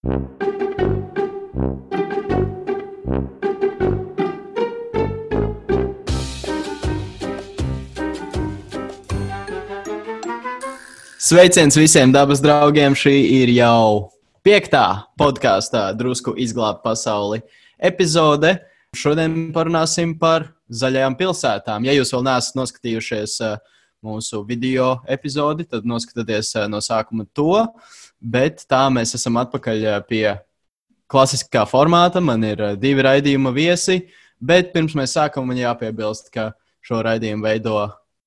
Sveiciens visiem dabas draugiem! Šī ir jau piektā podkāstā, drusku izglābt pasauli epizode. Šodien parunāsim par zaļajām pilsētām. Ja jūs vēl neesat noskatījušies uh, mūsu video epizodi, tad noskatieties uh, no sākuma to. Bet tā mēs esam atpakaļ uh, pie klasiskā formāta. Man ir divi raidījuma viesi, bet pirms mēs sākam, man jāpiebilst, ka šo raidījumu veido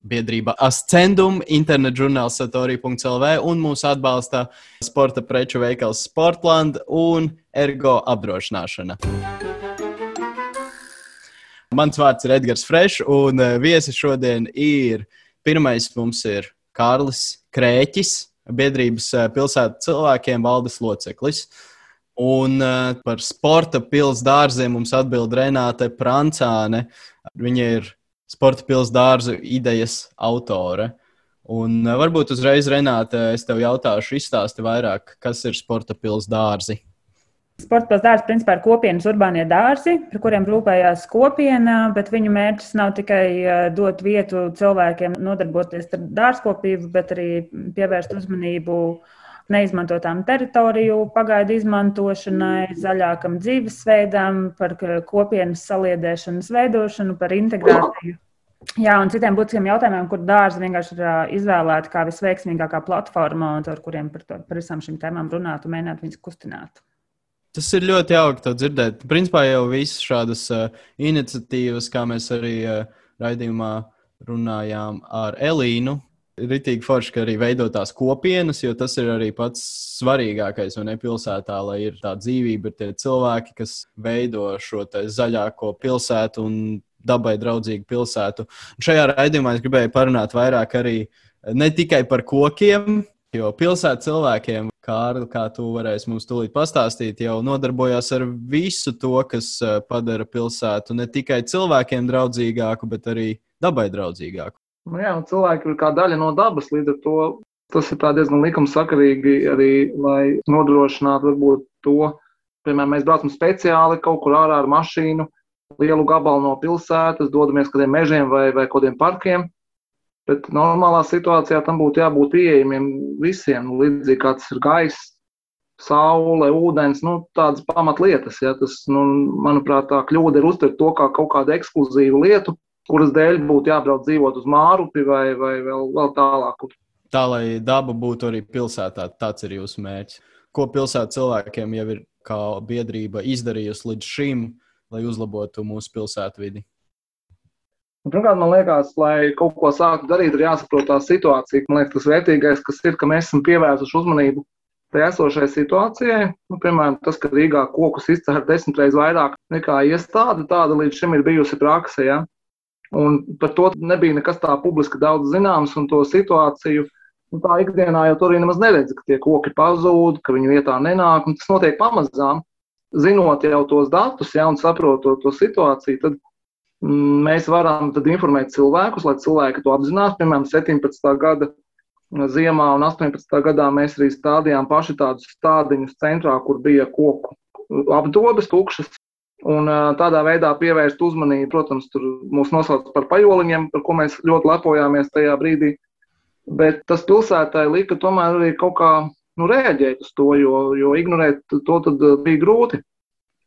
biedrība Ascendum, internet žurnāls satori.lv un mūsu atbalsta sporta preču veikals Sportland un Ergo apdrošināšana. Mans vārds ir Edgars Frešs, un eh, viesis šodien ir pirmais mums ir Kārlis Krēķis, biedrības eh, pilsētu cilvēkiem valdes loceklis. Un uh, par sporta pilsētas dārziem mums atbild Renāte Prancāne. Viņa ir sporta pilsētas dārza idejas autore. Un uh, varbūt uzreiz, Renāte, es tev jautāšu, izstāsti vairāk, kas ir sporta pilsētas dārzi. Pilsētas dārza principā ir kopienas urbānie dārzi, par kuriem rūpējās kopiena, bet viņu mērķis nav tikai uh, dot vietu cilvēkiem nodarboties ar dārzkopību, bet arī pievērst uzmanību neizmantotām teritoriju pagaidu izmantošanai, zaļākam dzīvesveidam, par kopienas saliedēšanas veidošanu, par integrāciju Jā, un citiem būtiskiem jautājumiem, kur dārzi vienkārši ir izvēlēti kā visveiksmīgākā platforma, ar kuriem par, to, par visām šīm tēmām runāt un mēģināt viņus kustināt. Tas ir ļoti jauki to dzirdēt. Principā jau visas šādas uh, iniciatīvas, kā mēs arī uh, raidījumā runājām ar Elīnu, ir rītīgi forši, ka arī veidotās kopienas, jo tas ir arī pats svarīgākais. Un pilsētā, lai ir tā dzīvība, ir tie cilvēki, kas veido šo zaļāko pilsētu un dabai draudzīgu pilsētu. Un šajā raidījumā es gribēju parunāt vairāk arī ne tikai par kokiem, jo pilsētas cilvēkiem, Kārli, kā tu varēsi mums tūlīt pastāstīt, jau nodarbojās ar visu to, kas eh, padara pilsētu ne tikai cilvēkiem draudzīgāku, bet arī dabai draudzīgāku. Nu jā, cilvēki ir kā daļa no dabas, līdz ar to tas ir diezgan likumsakarīgi arī, lai nodrošinātu varbūt to, piemēram, mēs braucam speciāli kaut kur ārā ar mašīnu, lielu gabalu no pilsētas, dodamies kādiem mežiem vai, vai kādiem parkiem. Bet normālā situācijā tam būtu jābūt pieejamiem visiem, nu, līdzīgi kā tas ir gaiss, saule, ūdens, nu, tādas pamatlietas. Ja, tas, nu, manuprāt, tā kļūda ir uztvert to kā kaut kādu ekskluzīvu lietu, kuras dēļ būtu jābrauc dzīvot uz Mārupi vai, vai vēl, vēl tālāk. Tā, lai daba būtu arī pilsētā, tāds ir jūsu mērķis. Ko pilsētas cilvēkiem jau ir kā biedrība izdarījusi līdz šim, lai uzlabotu mūsu pilsētvidi? Pirmkārt, man liekas, lai kaut ko sāktu darīt, ir jāsaprot tā situācija. Man liekas, tas vērtīgais, kas ir, ka mēs esam pievērsuši uzmanību tai esošajai situācijai. Nu, piemēram, tas, ka Rīgā kokus izcēla desmit reizes vairāk nekā iestāde, tāda līdz šim ir bijusi praksē. Ja? Un par to nebija nekas tā publiski daudz zināms, un to situāciju nu, tā ikdienā jau tur nemaz neredz, ka tie koki pazūd, ka viņu vietā nenāk, un tas notiek pamazām zinot jau tos datus, ja, un saprotot to situāciju, tad mēs varam informēt cilvēkus, lai cilvēki to apzinās. Piemēram, 17. gada ziemā un 18. gadā mēs arī stādījām paši tādus stādiņus centrā, kur bija koku apdobes, tukšas. Un tādā veidā pievērst uzmanību, protams, tur mūs nosauc par pajoliņiem, par ko mēs ļoti lepojāmies tajā brīdī. Bet tas pilsētai lika tomēr arī kaut kā nu, reaģēt uz to, jo, jo ignorēt to bija grūti.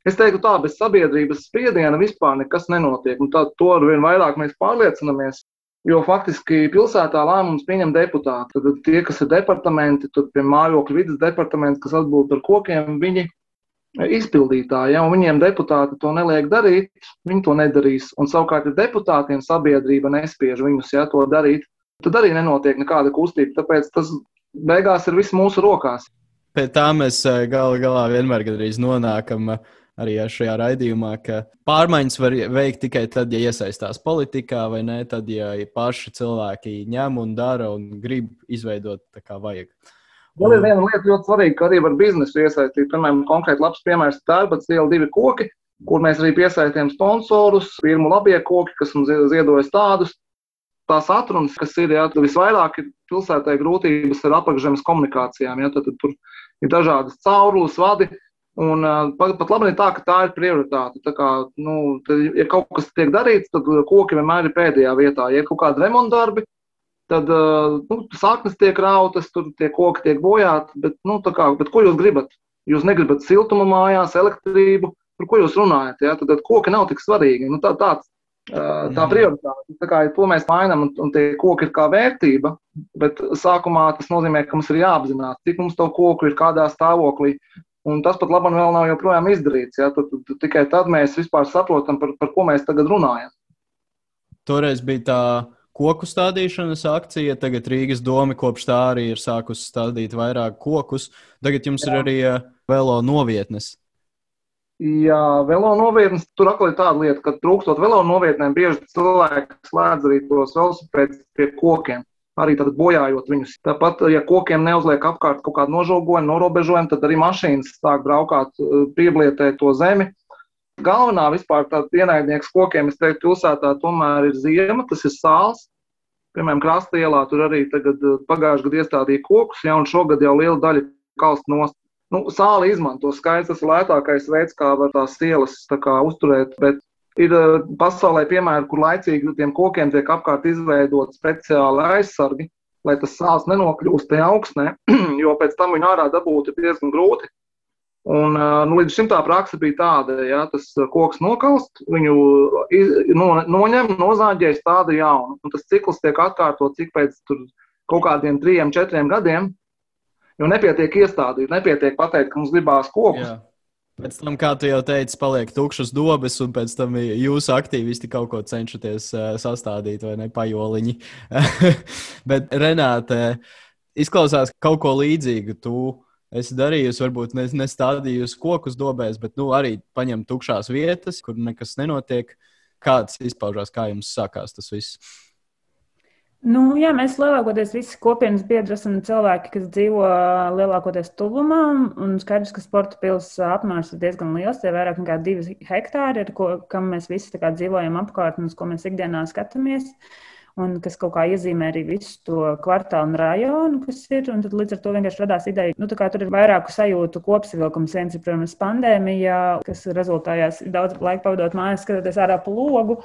Es teiktu, tā bez sabiedrības spiediena vispār nekas nenotiek. Tā, to ar vien vairāk mēs pārliecinamies. Jo faktiski pilsētā lēmumus pieņem deputāti. Tad tie, kas ir departamenti, tur pie mājokļu vidas departamenta, kas atbild par kokiem, viņi izpildītāji, ja, viņiem deputāti to neliek darīt, viņi to nedarīs. Un savukārt, ja deputātiem sabiedrība nespiež viņus ja, to darīt, tad arī nenotiek nekāda kustība. Tāpēc tas beigās ir viss mūsu rokās. Pēc tā mēs eh, gala galā vienmēr nonākam eh, arī šajā raidījumā, ka pārmaiņas var veikt tikai tad, ja iesaistās politikā, vai ne? Tad, ja paši cilvēki ņem un dara un grib izveidot tā kā vajag. Vēl ir viena lieta ļoti svarīga, ka arī var biznesu iesaistīt. Piemēram, konkrēti labs piemērs - Tērbats iela divi koki, kur mēs arī piesaistījām sponsorus, firmu labie koki, kas mums ziedojas tādus, tās atrunas, kas ir, jā, visvairāk ir pilsētai grūtības ar apakšzemes komunikācijām. Jā, tad, tad tur ir dažādas caurules, vadi. Un, pat, pat labi ir tā, ka tā ir prioritāte. Tā kā, nu, tad, ja kaut kas tiek darīts, tad koki vienmēr ir pēdējā vietā. Ja ir kaut kādi remontdarbi, tad nu, saknes tiek rautas, tur tie koki tiek bojāti. Bet, nu, kā, bet ko jūs gribat? Jūs negribat siltumu mājās, elektrību, par ko jūs runājat? Ja? Tad, tad koki nav tik svarīgi. Nu, tā, tāds, tā prioritāte. Tā kā, to mēs mainām, un, un tie koki ir kā vērtība, bet sākumā tas nozīmē, ka mums ir jāapzinās, cik mums to koku ir, kādā stāvoklī. Un tas pat labi vēl nav joprojām izdarīts. Ja? Tad, tad, tikai tad mēs vispār saprotam, par, par ko mēs tagad runājam. Toreiz bija tā koku stādīšanas akcija. Tagad Rīgas doma kopš tā arī ir sākusi stādīt vairāk kokus. Tagad jums Jā. ir arī uh, velo novietnes. Jā, velo novietnes tur atkal ir tāda lieta, ka trūkstot velo novietnēm, bieži cilvēki slēdz arī tos velosipēdus pie kokiem arī bojājot viņus. Tāpat, ja kokiem neuzliek apkārt kaut kādu nožogojumu, norobežojumu, tad arī mašīnas sāk braukāt, eh, pieblietēt to zemi. Galvenā vispār tāda ienaidnieks kokiem, es teiktu, pilsētā tomēr ir ziema, tas ir sāls. Piemēram, krasta ielā tur arī tagad eh, pagājušajā gadā iestādīja kokus, ja, un šogad jau liela daļa kalst nost. Nu, sāli izmanto skaists, tas ir lētākais veids, kā var tās ielas tā kā, uzturēt, bet Ir eh, pasaulē piemēri, kur laicīgi tiem kokiem tiek apkārt izveidot speciāli aizsargi, lai tas sāls nenokļūst tajā augstnē, jo pēc tam viņu ārā dabūt ir diezgan grūti. Un, eh, nu, līdz šim tā praksa bija tāda, ja tas koks nokalst, viņu iz, no, noņem, nozāģē, stāda jaunu. Un tas cikls tiek atkārtots ik pēc kaut kādiem trijiem, četriem gadiem. Jo nepietiek iestādīt, nepietiek pateikt, ka mums gribās kokus. Jā. Pēc tam, kā tu jau teici, paliek tukšas dobes, un pēc tam jūsu aktīvisti kaut ko cenšaties uh, sastādīt, vai ne pajoliņi. Bet, Renāte, izklausās kaut ko līdzīgu. Tu esi darījusi, varbūt ne, nestādījusi kokus dobēs, bet nu, arī paņemt tukšās vietas, kur nekas nenotiek. Kāds izpaužās, kā jums sākās tas viss? Nu, jā, mēs lielākoties visi kopienas biedri esam cilvēki, kas dzīvo lielākoties tuvumā. Un skaidrs, ka sporta pilsētas apmērs ir diezgan liels. Tie ir vairāk nekā divi hektāri, ar ko mēs visi dzīvojam apkārt un uz ko mēs ikdienā skatāmies. Un kas kaut kā iezīmē arī visu to kvartālu un rajonu, kas ir. Un tad līdz ar to vienkārši radās ideja, nu, ka tur ir vairāku sajūtu kopsavilkums. Viens ir, protams, pandēmija, kas rezultājās daudz laika pavadot mājās, skatoties ārā pa logu.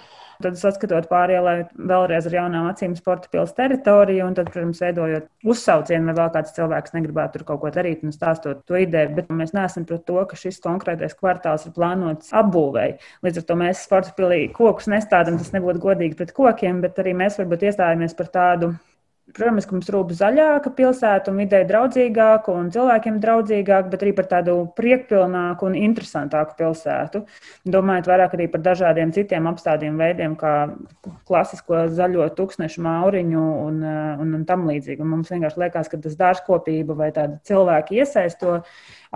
Tad saskatot pārielē vēlreiz ar jaunām acīm sporta pilsētas teritoriju, un tad, protams, veidojot uzsaucienu, vai vēl kāds cilvēks negribētu tur kaut ko darīt un stāstot to ideju. Bet mēs neesam pret to, ka šis konkrētais kvartāls ir plānots apbūvēi. Līdz ar to mēs sporta pilī kokus nestādām, tas nebūtu godīgi pret kokiem, bet arī mēs varbūt iestājāmies par tādu Protams, ka mums rūp zaļāka pilsēta un vidē draudzīgāka un cilvēkiem draudzīgāka, bet arī par tādu priekpilnāku un interesantāku pilsētu. Domājot vairāk arī par dažādiem citiem apstādījumu veidiem, kā klasisko zaļo tūkstnešu mauriņu un, un, un tam līdzīgi. Un mums vienkārši liekas, ka tas dārzkopība vai tāda cilvēka iesaisto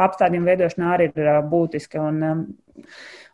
apstādījumu veidošanā arī ir būtiska. Un,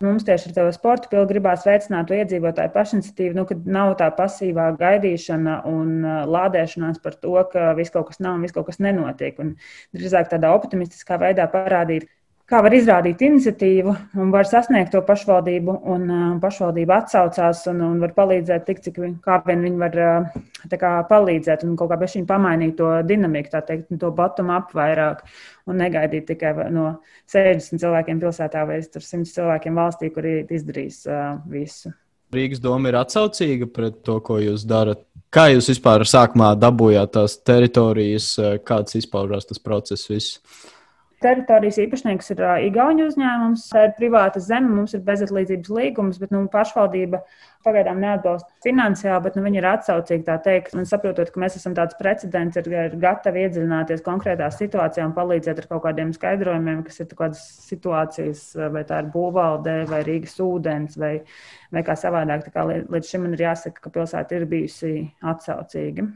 Mums tieši ar to sporta pilnu gribās veicināt to iedzīvotāju pašiniciatīvu, nu, kad nav tā pasīvā gaidīšana un lādēšanās par to, ka viss kaut kas nav un viss kaut kas nenotiek. Un drīzāk tādā optimistiskā veidā parādīt, kā var izrādīt iniciatīvu un var sasniegt to pašvaldību, un uh, pašvaldība atsaucās un, un var palīdzēt tik, cik kā vien viņi var uh, kā, palīdzēt un kaut kā bešiņi pamainīt to dinamiku, tā teikt, to bottom up vairāk un negaidīt tikai no 60 cilvēkiem pilsētā vai 100 cilvēkiem valstī, kuri izdarīs uh, visu. Rīgas doma ir atsaucīga pret to, ko jūs darat. Kā jūs vispār sākumā dabūjāt tās teritorijas, kāds izpaužās tas process? Viss? Teritorijas īpašnieks ir Igaunijas uzņēmums, tā ir privāta zeme, mums ir bezatlīdzības līgums, bet nu, pašvaldība pagaidām neatbalsta finansiāli, bet nu, viņi ir atsaucīgi tā teikt. Un saprotot, ka mēs esam tāds precedents, ir, ir gatavi iedziļināties konkrētā situācijā un palīdzēt ar kaut kādiem skaidrojumiem, kas ir kādas situācijas, vai tā ir būvvaldē, vai Rīgas ūdens, vai, vai kā savādāk. Tā kā līdz šim man ir jāsaka, ka pilsēta ir bijusi atsaucīga.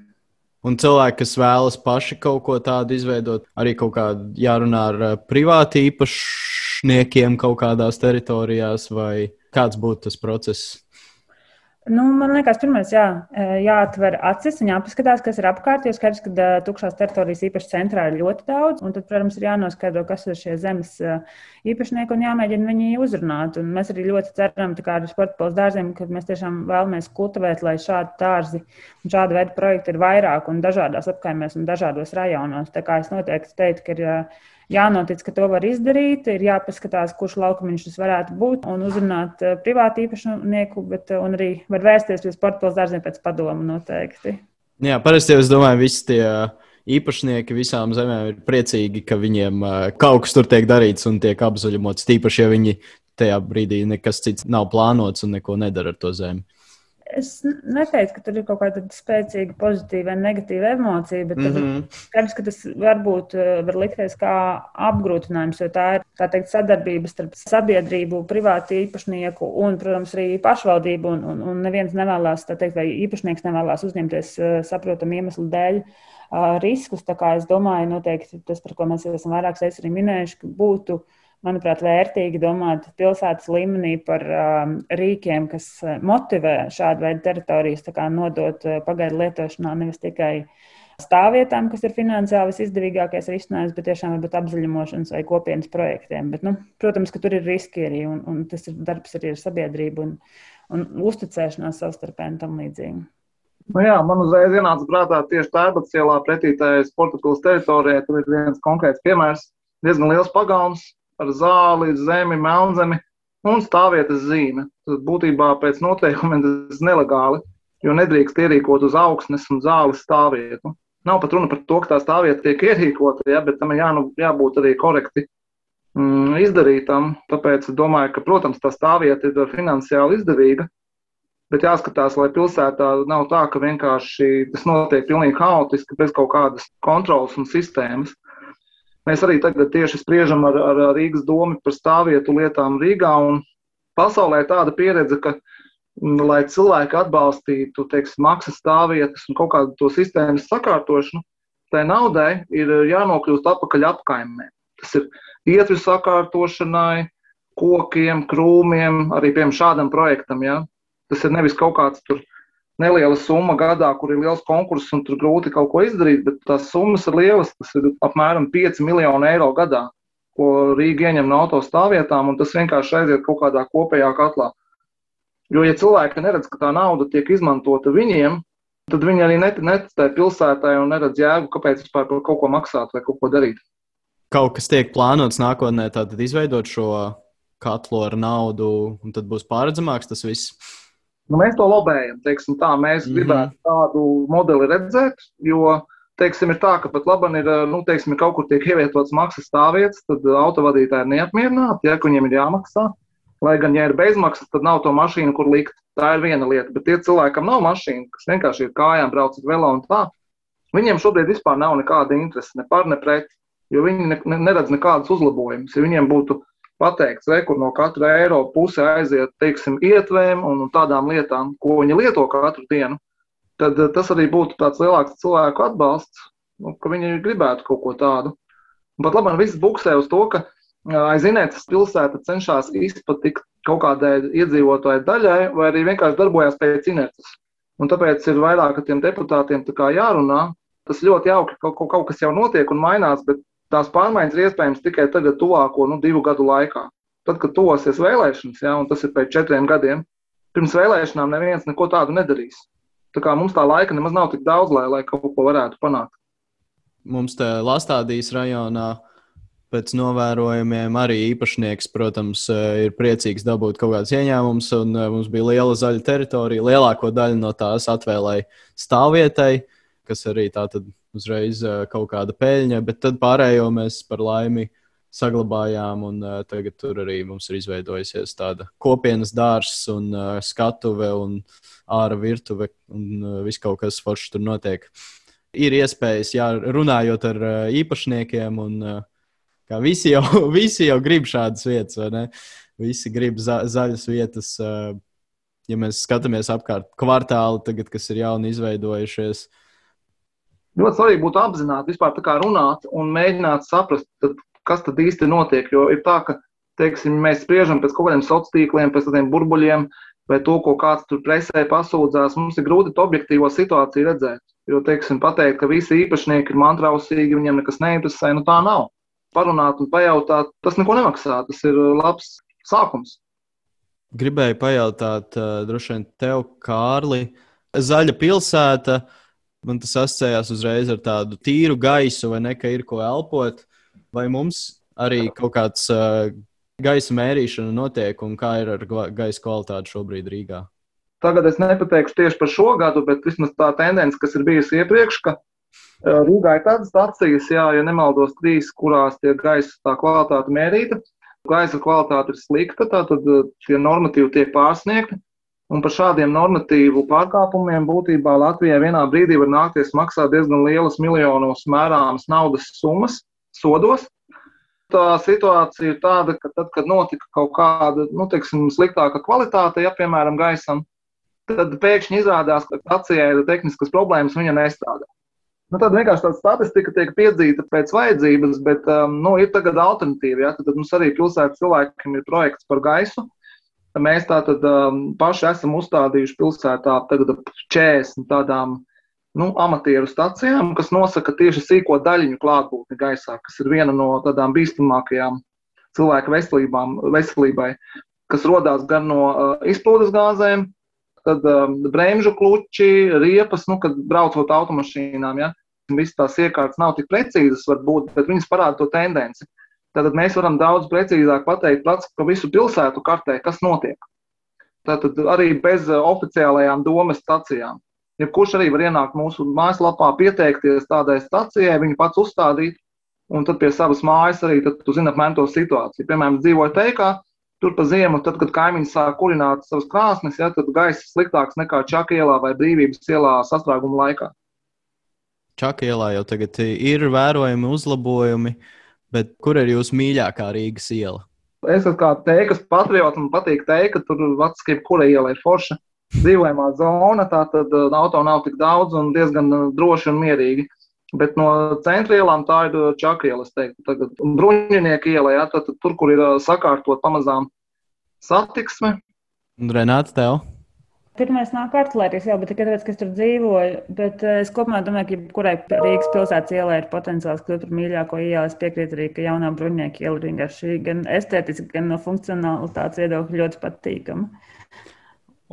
Un cilvēki, kas vēlas paši kaut ko tādu izveidot, arī kaut kādā jārunā ar eh, privāti īpašniekiem kaut kādās teritorijās, vai kāds būtu tas process? Nu, man liekas, pirmais, jā, jāatver acis un jāpaskatās, kas ir apkārt. Jo skaidrs, ka tukšās teritorijas īpaši centrā ir ļoti daudz. Tad, protams, ir jānoskaidro, kas ir šie zemes īpašnieki un jāmēģina viņi uzrunāt. Un mēs arī ļoti ceram, kā ar sporta pilsētas dārziem, ka mēs tiešām vēlamies kultivēt, lai šādi dārzi un šāda veida projekti ir vairāk un dažādās apkaimēs un dažādos rajonos. Tā kā es noteikti teiktu, ka ir jānotic, ka to var izdarīt, ir jāpaskatās, kurš laukumiņš tas varētu būt, un uzrunāt privātu īpašnieku, bet arī var vērsties pie sporta pilsētas dārziem pēc padomu noteikti. Jā, parasti jau es domāju, visi tie īpašnieki visām zemēm ir priecīgi, ka viņiem kaut kas tur tiek darīts un tiek apzaļumots. Tīpaši, ja viņi tajā brīdī nekas cits nav plānots un neko nedara ar to zemi. Es neteicu, ka tur ir kaut kāda spēcīga pozitīva vai negatīva emocija, bet mm -hmm. skaidrs, ka tas varbūt var likties kā apgrūtinājums, jo tā ir tā teikt, sadarbība starp sabiedrību, privātu īpašnieku un, protams, arī pašvaldību. Un, un, un neviens nevēlas, teikt, vai īpašnieks nevēlas uzņemties saprotamu iemeslu dēļ riskus. Tā kā es domāju, noteikti tas, par ko mēs esam vairākas reizes arī minējuši, būtu manuprāt, vērtīgi domāt pilsētas līmenī par um, rīkiem, kas motivē šādu veidu teritorijas nodot pagaidu lietošanā, nevis tikai stāvvietām, kas ir finansiāli visizdevīgākais risinājums, bet tiešām varbūt apzaļumošanas vai kopienas projektiem. Bet, nu, protams, ka tur ir riski arī, un, un tas ir darbs arī ar sabiedrību un, un uzticēšanās savstarpēji un tam līdzīgi. Nu jā, man uzreiz ienāca prātā tieši Tērbats ielā pretītāja sporta pils teritorijā. Tur ir viens konkrēts piemērs. Diezgan liels pagauns ar zāli, zemi, melnzemi un stāvvietas zīme. Tas būtībā pēc noteikumiem tas ir nelegāli, jo nedrīkst ierīkot uz augsnes un zāles stāvvietu. Nav pat runa par to, ka tā stāvvieta tiek ierīkota, ja, bet tam ir jā, nu, jābūt arī korekti mm, izdarītam. Tāpēc es domāju, ka, protams, tā stāvvieta ir finansiāli izdevīga, Bet jāskatās, lai pilsētā nav tā, ka vienkārši tas notiek pilnīgi haotiski, bez kaut kādas kontrolas un sistēmas. Mēs arī tagad tieši spriežam ar, ar Rīgas domu par stāvvietu lietām Rīgā. Pasaulē ir tāda pieredze, ka, lai cilvēki atbalstītu teiksim, maksas stāvvietas un kaut kādu to sistēmas sakārtošanu, tai naudai ir jānokļūst atpakaļ apkaimē. Tas ir ietvi sakārtošanai, kokiem, krūmiem, arī piemēram šādam projektam. Ja? Tas ir nevis kaut kāds tur neliela summa gadā, kur ir liels konkurss un tur grūti kaut ko izdarīt, bet tās summas ir lielas. Tas ir apmēram 5 miljoni eiro gadā, ko Rīga ieņem no autostāvvietām, un tas vienkārši aiziet kaut kādā kopējā katlā. Jo, ja cilvēki neredz, ka tā nauda tiek izmantota viņiem, tad viņi arī netic tai pilsētai un neredz jēgu, kāpēc vispār par kaut ko maksāt vai kaut ko darīt. Kaut kas tiek plānots nākotnē, tad izveidot šo katlu ar naudu, un tad būs pārredzamāks tas viss. Nu, mēs to lobējam. Teiksim, tā, mēs mm -hmm. gribētu tādu modeli redzēt, jo teiksim, ir tā, ka pat labi ir, nu, teiksim, kaut kur tiek ievietots maksas stāvvietas, tad autovadītāji ir neapmierināti, ja viņiem ir jāmaksā. Lai gan, ja ir bezmaksas, tad nav to mašīnu, kur likt. Tā ir viena lieta. Bet tie cilvēki, kam nav mašīna, kas vienkārši ir kājām, brauc uz velo un tā, viņiem šobrīd vispār nav nekāda interese ne par, ne pret, jo viņi ne, ne, neredz nekādus uzlabojumus. Ja viņiem būtu pateikts, re, kur no katra eiro puse aiziet, teiksim, ietvēm un tādām lietām, ko viņi lieto katru dienu, tad eh, tas arī būtu tāds lielāks cilvēku atbalsts, nu, ka viņi gribētu kaut ko tādu. Pat labi, viss buksē uz to, ka eh, aizinētas pilsēta cenšas izpatikt kaut kādai iedzīvotāju daļai, vai arī vienkārši darbojas pēc inerces. Un tāpēc ir vairāk ar tiem deputātiem jārunā. Tas ļoti jauki, ka kaut, kaut kas jau notiek un mainās, bet tās pārmaiņas ir iespējams tikai tagad, tuvāko nu, divu gadu laikā. Tad, kad tuvosies vēlēšanas, ja, un tas ir pēc četriem gadiem, pirms vēlēšanām neviens neko tādu nedarīs. Tā kā mums tā laika nemaz nav tik daudz, lai, lai kaut ko varētu panākt. Mums te Lastādijas rajonā pēc novērojumiem arī īpašnieks, protams, ir priecīgs dabūt kaut kādas ieņēmumus, eh, mums bija liela zaļa teritorija. Lielāko daļu no tās atvēlēja stāvvietai, kas arī tā tad uzreiz kaut kāda peļņa, bet tad pārējo mēs par laimi saglabājām. Un, uh, tagad tur arī mums ir izveidojusies tāda kopienas dārsts un uh, skatuve un ārā virtuve un uh, viss kaut kas foršs tur notiek. Ir iespējas, jā, runājot ar uh, īpašniekiem, un uh, visi, jau, visi jau grib šādas vietas, vai ne? Visi grib za zaļas vietas. Uh, ja mēs skatāmies apkārt kvartāli, tagad, kas ir jauni izveidojušies, uh, ļoti svarīgi būtu apzināti, vispār tā kā runāt un mēģināt saprast, tad, kas tad īsti notiek. Jo ir tā, ka teiksim, mēs spriežam pēc kaut kādiem sociāliem tīkliem, pēc tādiem burbuļiem, vai to, ko kāds tur presē pasūdzās. Mums ir grūti to objektīvo situāciju redzēt. Jo, teiksim, pateikt, ka visi īpašnieki ir mantrausīgi, viņiem nekas neinteresē, nu tā nav. Parunāt un pajautāt, tas neko nemaksā. Tas ir labs sākums. Gribēju pajautāt, uh, droši vien tev, Kārli, Zaļa pilsēta. Uh, man tas asociējās uzreiz ar tādu tīru gaisu, vai ne, ka ir ko elpot. Vai mums arī kaut kāds uh, gaisa mērīšana notiek un kā ir ar gaisa kvalitāti šobrīd Rīgā? Tagad es nepateikšu tieši par šo gadu, bet vismaz tā tendence, kas ir bijusi iepriekš, ka Rīgā ir tādas stācijas, jā, ja nemaldos, trīs, kurās tiek gaisa tā kvalitāte mērīta. Gaisa kvalitāte ir slikta, tātad šie normatīvi tiek pārsniegti. Un par šādiem normatīvu pārkāpumiem būtībā Latvijai vienā brīdī var nākties maksāt diezgan lielas miljonos mērāmas naudas summas sodos. Tā situācija ir tāda, ka tad, kad notika kaut kāda nu, teiksim, sliktāka kvalitāte, ja piemēram gaisam, tad pēkšņi izrādās, ka stacijai ir tehniskas problēmas, viņa nestrādā. Nu, tad vienkārši tāda statistika tiek piedzīta pēc vajadzības, bet um, nu, ir tagad alternatīva. Ja? Tad mums arī pilsētas cilvēkiem ir projekts par gaisu. Mēs tātad um, paši esam uzstādījuši pilsētā tagad 40 tādām nu, amatieru stacijām, kas nosaka tieši sīko daļiņu klātbūtni gaisā, kas ir viena no tādām bīstamākajām cilvēku veselībai, kas rodās gan no uh, izplūdes gāzēm, tad um, bremžu kluči, riepas, nu, kad braucot automašīnām, ja, visas tās iekārtas nav tik precīzas, varbūt, bet viņas parāda to tendenci. Tad mēs varam daudz precīzāk pateikt pats par visu pilsētu kartē, kas notiek. Tātad arī bez uh, oficiālajām domas stacijām. Jebkurš arī var ienākt mūsu mājaslapā, pieteikties tādai stacijai, viņu pats uzstādīt, un tad pie savas mājas arī tu zini apmēram to situāciju. Piemēram, dzīvoju teikā, tur pa ziemu, tad, kad kaimiņi sāk kurināt savas krāsnes, ja, tad gaisa sliktāks nekā Čaka ielā vai Brīvības ielā sastrēguma laikā. Čaka ielā jau tagad ir vērojami uzlabojumi, bet kur ir jūsu mīļākā Rīgas iela? Es esmu kā teikas patriots, man patīk teikt, ka tur vats, jebkura iela ir forša dzīvojamā zona, tā tad uh, auto nav tik daudz un diezgan uh, droši un mierīgi. Bet no centra ielām tā ir uh, čakriela, es teiktu, tagad bruņinieka iela, jā, tad tur, kur ir sakārtot pamazām satiksme. Renāts, tev? Pirmais nāk artilērijas, jā, bet tikai tāpēc, ka es tur dzīvoju. Bet es kopumā domāju, ka jebkurai Rīgas pilsētas ielai ir potenciāls kļūt par mīļāko ielu. Es piekrītu arī, ka jaunā bruņinieka iela ir vienkārši gan estētiski, gan no funkcionālitātes viedokļa ļoti patīkama.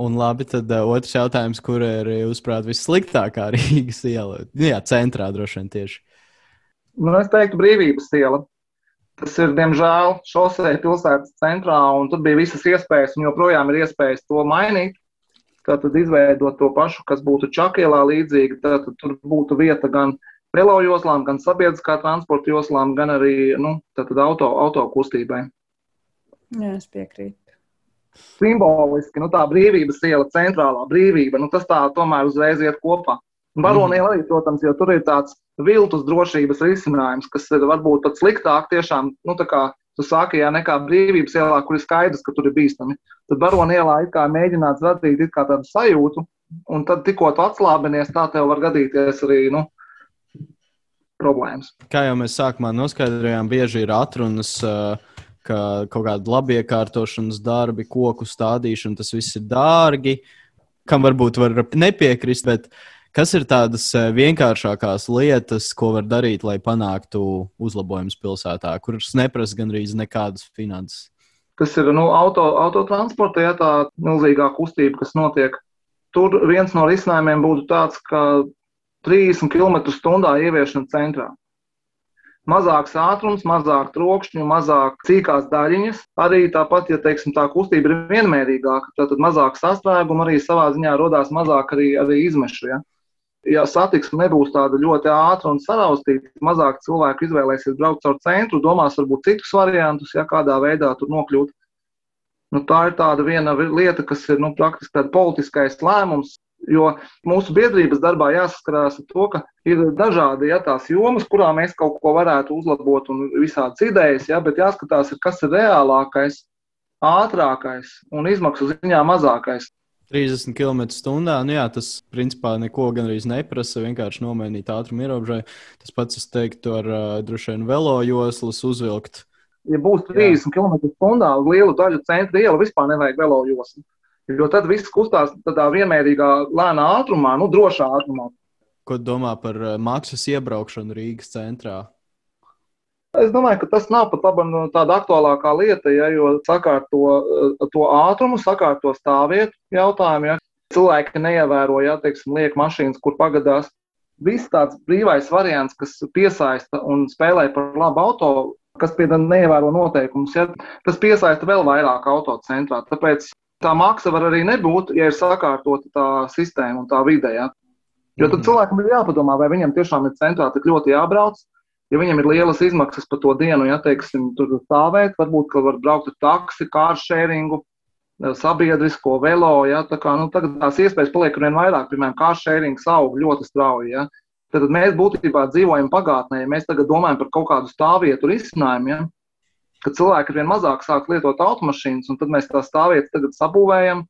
Un labi, tad uh, otrs jautājums, kur ir, jūsuprāt, vissliktākā Rīgas iela? Nu, jā, centrā droši vien tieši. Nu, es teiktu, brīvības iela. Tas ir, diemžēl, šosei pilsētas centrā, un tur bija visas iespējas, un joprojām ir iespējas to mainīt. Tātad izveidot to pašu, kas būtu Čakielā līdzīgi, tad tur būtu vieta gan velo joslām, gan sabiedriskā transporta joslām, gan arī nu, auto, auto kustībai. Jā, es piekrītu simboliski, nu, tā brīvības iela, centrālā brīvība, nu, tas tā tomēr uzreiz iet kopā. Baronija arī, protams, jo tur ir tāds viltus drošības risinājums, kas ir varbūt pat sliktāk tiešām, nu, tā kā tu saki, ja nekā brīvības ielā, kur ir skaidrs, ka tur ir bīstami. Tad baronija ielā it kā mēģināts radīt it kā tādu sajūtu, un tad tikko tu atslābinies, tā tev var gadīties arī, nu, problēmas. Kā jau mēs sākumā noskaidrojām, bieži ir atrunas. Uh ka kaut kāda labiekārtošanas darbi, koku stādīšana, tas viss ir dārgi, kam varbūt var nepiekrist, bet kas ir tādas eh, vienkāršākās lietas, ko var darīt, lai panāktu uzlabojumus pilsētā, kuras neprasa gandrīz nekādas finanses? Tas ir nu, auto, autotransporta, ja tā milzīgā kustība, kas notiek. Tur viens no risinājumiem būtu tāds, ka 30 km/h ieviešana centrā mazāks ātrums, mazāk trokšņu, mazāk cīkās daļiņas. Arī tāpat, ja teiksim, tā kustība ir vienmērīgāka, tad mazāk sastrēgumu arī savā ziņā rodās mazāk arī, arī izmešu. Ja? Ja satiksme nebūs tāda ļoti ātra un saraustīta, mazāk cilvēku izvēlēsies braukt caur centru, domās varbūt citus variantus, ja kādā veidā tur nokļūt. Nu, tā ir tāda viena lieta, kas ir nu, praktiski tāds politiskais lēmums, Jo mūsu biedrības darbā jāsaskarās ar to, ka ir dažādi ja, tās jomas, kurā mēs kaut ko varētu uzlabot, un visādas idejas, ja, bet jāskatās, kas ir reālākais, ātrākais un izmaksu ziņā mazākais. 30 km/h. Nu jā, tas principā neko gandrīz neprasa. Vienkārši nomainīt ātrumu ierobežojumu. Tas pats, es teiktu, ar uh, droši vien velo joslas uzvilkt. Ja būs 30 km/h lielu daļu centra ielu, vispār nevajag velo joslu. Jo tad viss kustās tādā vienmērīgā, lēnā ātrumā, nu, drošā ātrumā. Ko domā par maksas iebraukšanu Rīgas centrā? Es domāju, ka tas nav pat laba, nu, tāda aktuālākā lieta, ja, jo sakārto eh, to ātrumu, sakārto stāvvietu jautājumu. Ja. Cilvēki neievēro, ja teiksim, liek mašīnas, kur pagadās. viss tāds brīvais variants, kas piesaista un spēlē par labu auto, kas pie tam neievēro noteikumus, ja, tas piesaista vēl vairāk autocentrā. Tāpēc tā maksa var arī nebūt, ja ir sakārtota tā sistēma un tā vide. Ja. Jo tad mhm. cilvēkam ir jāpadomā, vai viņam tiešām ir centrā tik ļoti jābrauc. Ja viņam ir lielas izmaksas par to dienu, ja teiksim, tur stāvēt, varbūt, var braukt ar taksi, kāršēringu, sabiedrisko velo. Ja, tā kā, nu, tagad tās iespējas paliek ar vien vairāk, piemēram, kāršērings aug ļoti strauji. Ja. Tad mēs būtībā dzīvojam pagātnē, ja mēs tagad domājam par kaut kādu stāvvietu risinājumu. Ja, kad cilvēki ar vien mazāk sāk lietot automašīnas, un tad mēs tās stāvvietas tagad sabūvējam.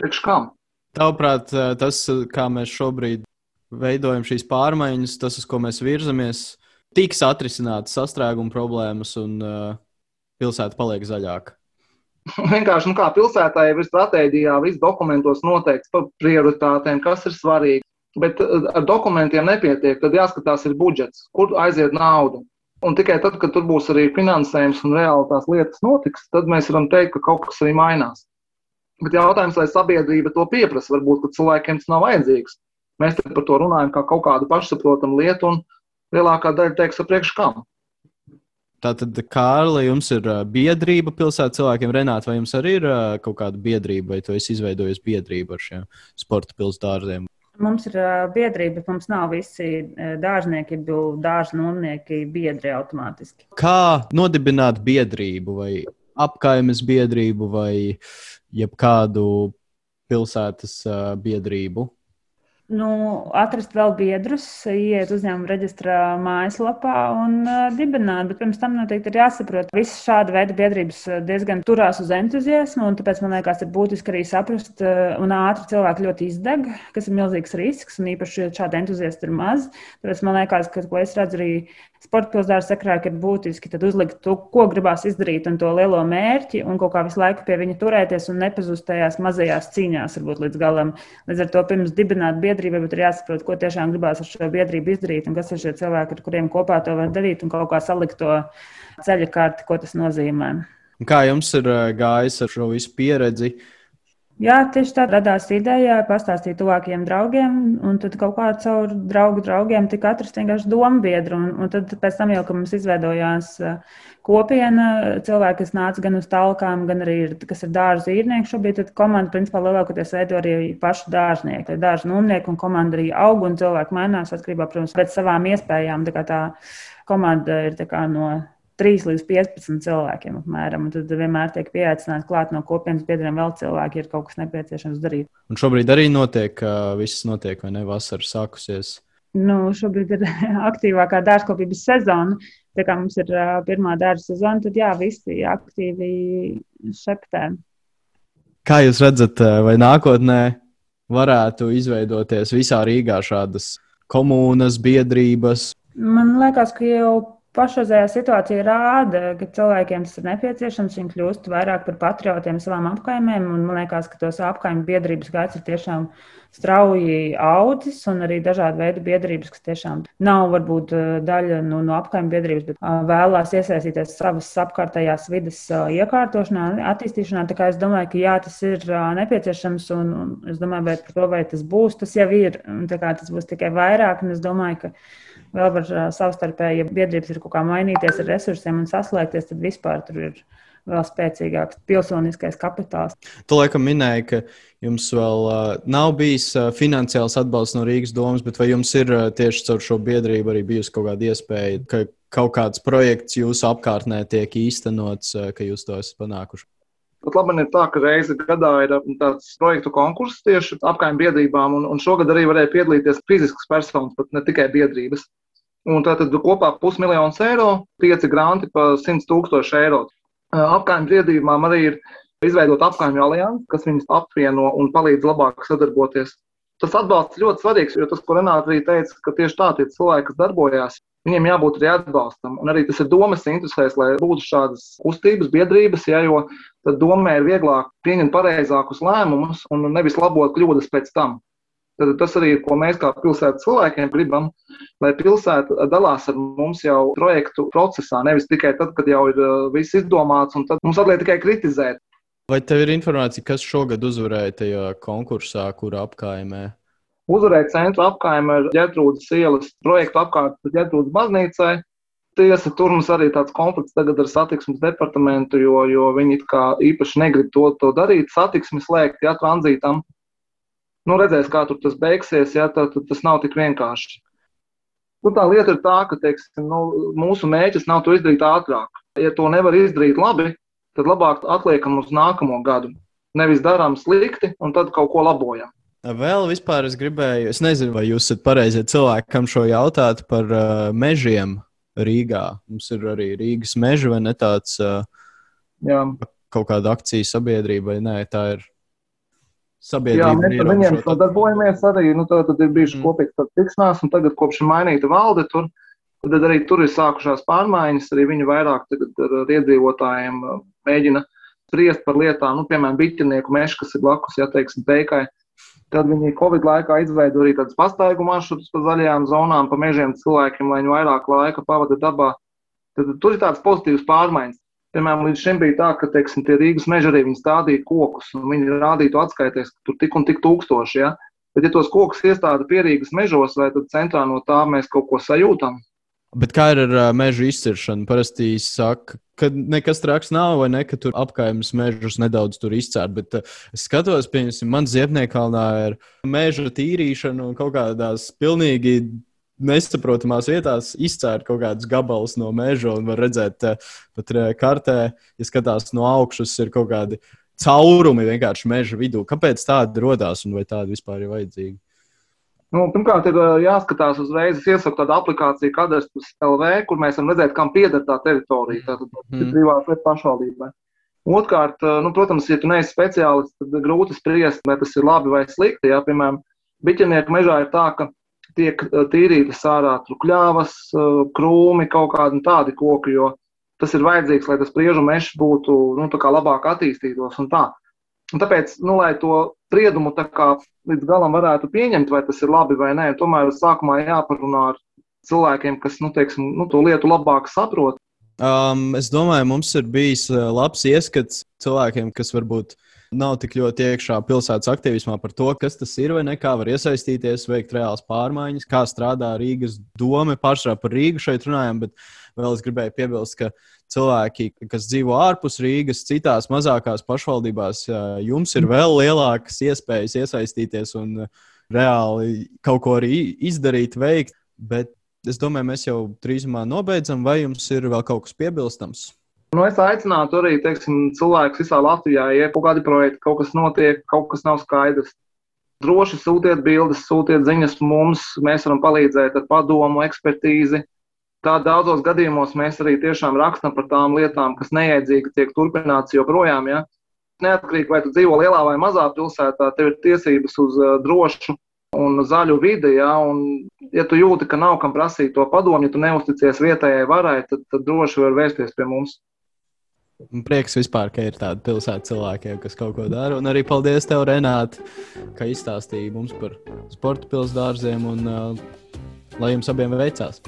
Priekš kam? Tavuprāt, tas, kā mēs šobrīd veidojam šīs pārmaiņas, tas, uz ko mēs virzamies, tiks atrisināts sastrēguma problēmas un uh, pilsēta paliek zaļāka? Vienkārši, nu kā pilsētā jau ir stratēģijā, viss dokumentos noteikts par prioritātēm, kas ir svarīgi. Bet ar dokumentiem nepietiek, tad jāskatās, ir budžets, kur aiziet nauda. Un tikai tad, kad tur būs arī finansējums un reāli tās lietas notiks, tad mēs varam teikt, ka kaut kas arī mainās. Bet jautājums, vai sabiedrība to pieprasa, varbūt, cilvēkiem tas nav vajadzīgs. Mēs par to runājam kā kaut kādu pašsaprotamu lietu, un lielākā daļa teiks, priekš kam. Tātad, Kārli, jums ir biedrība pilsētas cilvēkiem. Renāta, vai jums arī ir kaut kāda biedrība, vai tu esi izveidojis biedrību ar šiem sporta pilsētām? Mums ir biedrība, bet mums nav visi dārznieki, dārza nomnieki biedri automātiski. Kā nodibināt biedrību vai apkaimes biedrību vai jebkādu pilsētas biedrību? Nu, atrast vēl biedrus, iet uzņēmuma reģistrā mājaslapā un uh, dibināt. Bet pirms tam noteikti ir jāsaprot, ka visas šāda veida biedrības diezgan turās uz entuziasmu. Tāpēc man liekas, ir būtiski arī saprast, uh, un ātri cilvēki ļoti izdeg, kas ir milzīgs risks. Un īpaši, ja šādi entuziasti ir maz. Tāpēc man liekas, ka, ko es redzu arī sporta pilsētā sakrā, ir būtiski uzlikt to, ko gribās izdarīt, un to lielo mērķi, un kaut kā visu laiku pie viņa turēties un nepazust tajās mazajās cīņās, varbūt līdz galam. Līdz ar to pirms dibināt biedrību, bet ir jāsaprot, ko tiešām gribās ar šo biedrību izdarīt, un kas ir šie cilvēki, ar kuriem kopā to var darīt, un kaut kā salikt to ceļa kārti, ko tas nozīmē. Kā jums ir eh, gājis ar šo visu pieredzi? Jā, tieši tā radās ideja, pastāstīt tuvākajiem draugiem, un tad kaut kā caur draugu draugiem tika atrast vienkārši domu biedru. Un, un tad pēc tam jau, kad mums izveidojās kopiena, cilvēki, kas nāca gan uz talkām, gan arī, ir, kas ir dārza īrnieki šobrīd, tad komanda principā lielākoties veido arī paši dārznieki. Dārza numnieki un komanda arī aug un cilvēki mainās atkarībā, protams, pēc savām iespējām. Tā kā tā komanda ir tā kā no 3 līdz 15 cilvēkiem apmēram. Un tad vienmēr tiek pieaicināti klāt no kopienas biedriem vēl cilvēki, ja ir kaut kas nepieciešams darīt. Un šobrīd arī notiek, ka viss notiek, vai ne? Vasara sākusies. Nu, šobrīd ir aktīvākā dārzkopības sezona. Tā kā mums ir pirmā dārza sezona, tad jā, visi aktīvi šeptē. Kā jūs redzat, vai nākotnē varētu izveidoties visā Rīgā šādas komunas, biedrības? Man liekas, ka jau Pašreizējā situācija rāda, ka cilvēkiem tas ir nepieciešams. Viņi kļūst vairāk par patriotiem savām apkaimēm. Man liekas, ka tos apkaimē biedrības gaits ir tiešām strauji audzis, un arī dažādi veidi biedrības, kas tiešām nav varbūt daļa no, no apkaimē biedrības, bet vēlās iesaistīties savas apkārtējās vidas iekārtošanā, attīstīšanā. Tā kā es domāju, ka jā, tas ir nepieciešams, un, un es domāju, vai par to, vai tas būs, tas jau ir. Tas būs tikai vairāk, un es domāju, ka vēl var savstarpēji, ja biedrības ir kaut kā mainīties ar resursiem un saslēgties, tad vispār tur ir vēl spēcīgāks pilsoniskais kapitāls. Tu laikam minēji, ka jums vēl uh, nav bijis uh, finansiāls atbalsts no Rīgas domas, bet vai jums ir uh, tieši caur šo biedrību arī bijusi kaut kāda iespēja, ka kaut kāds projekts jūsu apkārtnē tiek īstenots, uh, ka jūs to esat panākuši? Pat labi ir tā, ka reizi gadā ir tāds projektu konkurss tieši apkaimē biedrībām, un, un šogad arī varēja piedalīties fiziskas personas, pat ne tikai biedrības. Un tātad kopā pusmiljons eiro, pieci granti par 100 tūkstošu eiro. Apkaimē biedrībām arī ir izveidot apkaimē aliansi, kas viņus apvieno un palīdz labāk sadarboties. Tas atbalsts ļoti svarīgs, jo tas, ko Renāta arī teica, ka tieši tā tie cilvēki, kas darbojās, viņiem jābūt arī atbalstam. Un arī tas ir domas interesēs, lai būtu šādas kustības, biedrības, ja, jo tad domē ir vieglāk pieņemt pareizākus lēmumus un nevis labot kļūdas pēc tam. Tad tas arī ir, ko mēs kā pilsētas cilvēkiem gribam, lai pilsēta dalās ar mums jau projektu procesā, nevis tikai tad, kad jau ir viss izdomāts, un tad mums atliek tikai kritizēt. Vai tev ir informācija, kas šogad uzvarēja tajā konkursā, kur apkaimē? Uzvarēt centru apkaimē ar ģetrūdas ielas projektu apkārt ģetrūdas baznīcai. Tiesa, tur mums arī tāds konflikts tagad ar satiksmes departamentu, jo, jo viņi īpaši negrib to, to darīt. Satiksmes slēgt, ja tranzītam. Nu, redzēs, kā tur tas beigsies, ja tad tas nav tik vienkārši. Tur tā lieta ir tā, ka teiksim, nu, mūsu mērķis nav to izdarīt ātrāk. Ja to nevar izdarīt labi, tad labāk atliekam uz nākamo gadu. Nevis darām slikti un tad kaut ko labojam. Vēl vispār es gribēju, es nezinu, vai jūs esat pareizie cilvēki, kam šo jautāt par uh, mežiem Rīgā. Mums ir arī Rīgas meža vai ne tāds uh, Jā. kaut kāda akcijas sabiedrība, vai nē, tā ir sabiedrība. Jā, mēs ar viņiem sadarbojamies arī, nu tā tad ir bijuši mm. kopīgs tikšanās, un tagad kopš ir mainīta valde tur, tad arī tur ir sākušās pārmaiņas, arī viņi vairāk ar iedzīvotājiem uh, mēģina spriest par lietām, nu, piemēram, biķernieku mežu, kas ir blakus, ja teiksim, teikai. Tad viņi Covid laikā izveidoja arī tādus pastaigu maršrutus pa zaļajām zonām, pa mežiem cilvēkiem, lai viņi vairāk laika pavada dabā. Tad tur ir tādas pozitīvas pārmaiņas. Piemēram, līdz šim bija tā, ka teiksim, tie Rīgas meži arī stādīja kokus, un viņi rādītu atskaities, ka tur tik un tik tūkstoši. Ja? Bet, ja tos kokus iestāda pierīgas mežos, vai tad centrā no tā mēs kaut ko sajūtam? Bet kā ir ar meža izciršanu? Parasti saka, ka nekas traks nav, vai ne, ka tur apkaimes mežus nedaudz izcērt. Bet es skatos, piemēram, man Ziepniekalnā ir meža tīrīšana un kaut kādās pilnīgi nesaprotamās vietās izcērt kaut kādus gabalus no meža un var redzēt, pat kartē, ja skatās no augšas, ir kaut kādi caurumi vienkārši meža vidū. Kāpēc tādi radās un vai tādi vispār ir vajadzīgi? Nu, pirmkārt, ir jāskatās uzreiz. Es iesaku tādu aplikāciju, kadastrs LV, kur mēs varam redzēt, kam pieder tā teritorija. Tātad mm. ir privāta lieta pašvaldībai. Otrkārt, nu, protams, ja tu neesi speciālists, tad grūti spriest, vai tas ir labi vai slikti. Jā, piemēram, biķernieku mežā ir tā, ka tiek tīrītas ārā kļāvas, krūmi, kaut kādi tādi koki, jo tas ir vajadzīgs, lai tas priežu mežs būtu nu, labāk attīstītos un tā. Un tāpēc, nu, lai to spriedumu līdz galam varētu pieņemt, vai tas ir labi vai nē, tomēr sākumā jāparunā ar cilvēkiem, kas nu, teiksim, nu, to lietu labāk saprot. Um, es domāju, mums ir bijis uh, labs ieskats cilvēkiem, kas varbūt nav tik ļoti iekšā pilsētas aktīvismā par to, kas tas ir vai ne, kā var iesaistīties, veikt reāls pārmaiņas, kā strādā Rīgas doma. Pārsvarā par Rīgu šeit runājam, bet vēl es gribēju piebilst, ka cilvēki, kas dzīvo ārpus Rīgas, citās mazākās pašvaldībās, jums ir vēl lielākas iespējas iesaistīties un reāli kaut ko arī izdarīt, veikt. Bet es domāju, mēs jau drīzumā nobeidzam, vai jums ir vēl kaut kas piebilstams? Nu, es aicinātu arī teiksim, cilvēkus visā Latvijā, ja ir kaut kādi projekti, kaut kas notiek, kaut kas nav skaidrs. Droši sūtiet bildes, sūtiet ziņas mums, mēs varam palīdzēt ar padomu, ekspertīzi Tā daudzos gadījumos mēs arī tiešām rakstam par tām lietām, kas neiedzīgi tiek turpināts joprojām. Ja? Neatkarīgi vai tu dzīvo lielā vai mazā pilsētā, tev ir tiesības uz uh, drošu un zaļu vidi. Ja? Un, ja tu jūti, ka nav kam prasīt to padomu, ja tu neusticies vietējai varai, tad, tad droši var vērsties pie mums. Prieks vispār, ka ir tādi pilsētas cilvēki, kas kaut ko dara. Un arī paldies tev, Renāte, ka izstāstīji mums par sporta pilsētām un uh, lai jums abiem veicās.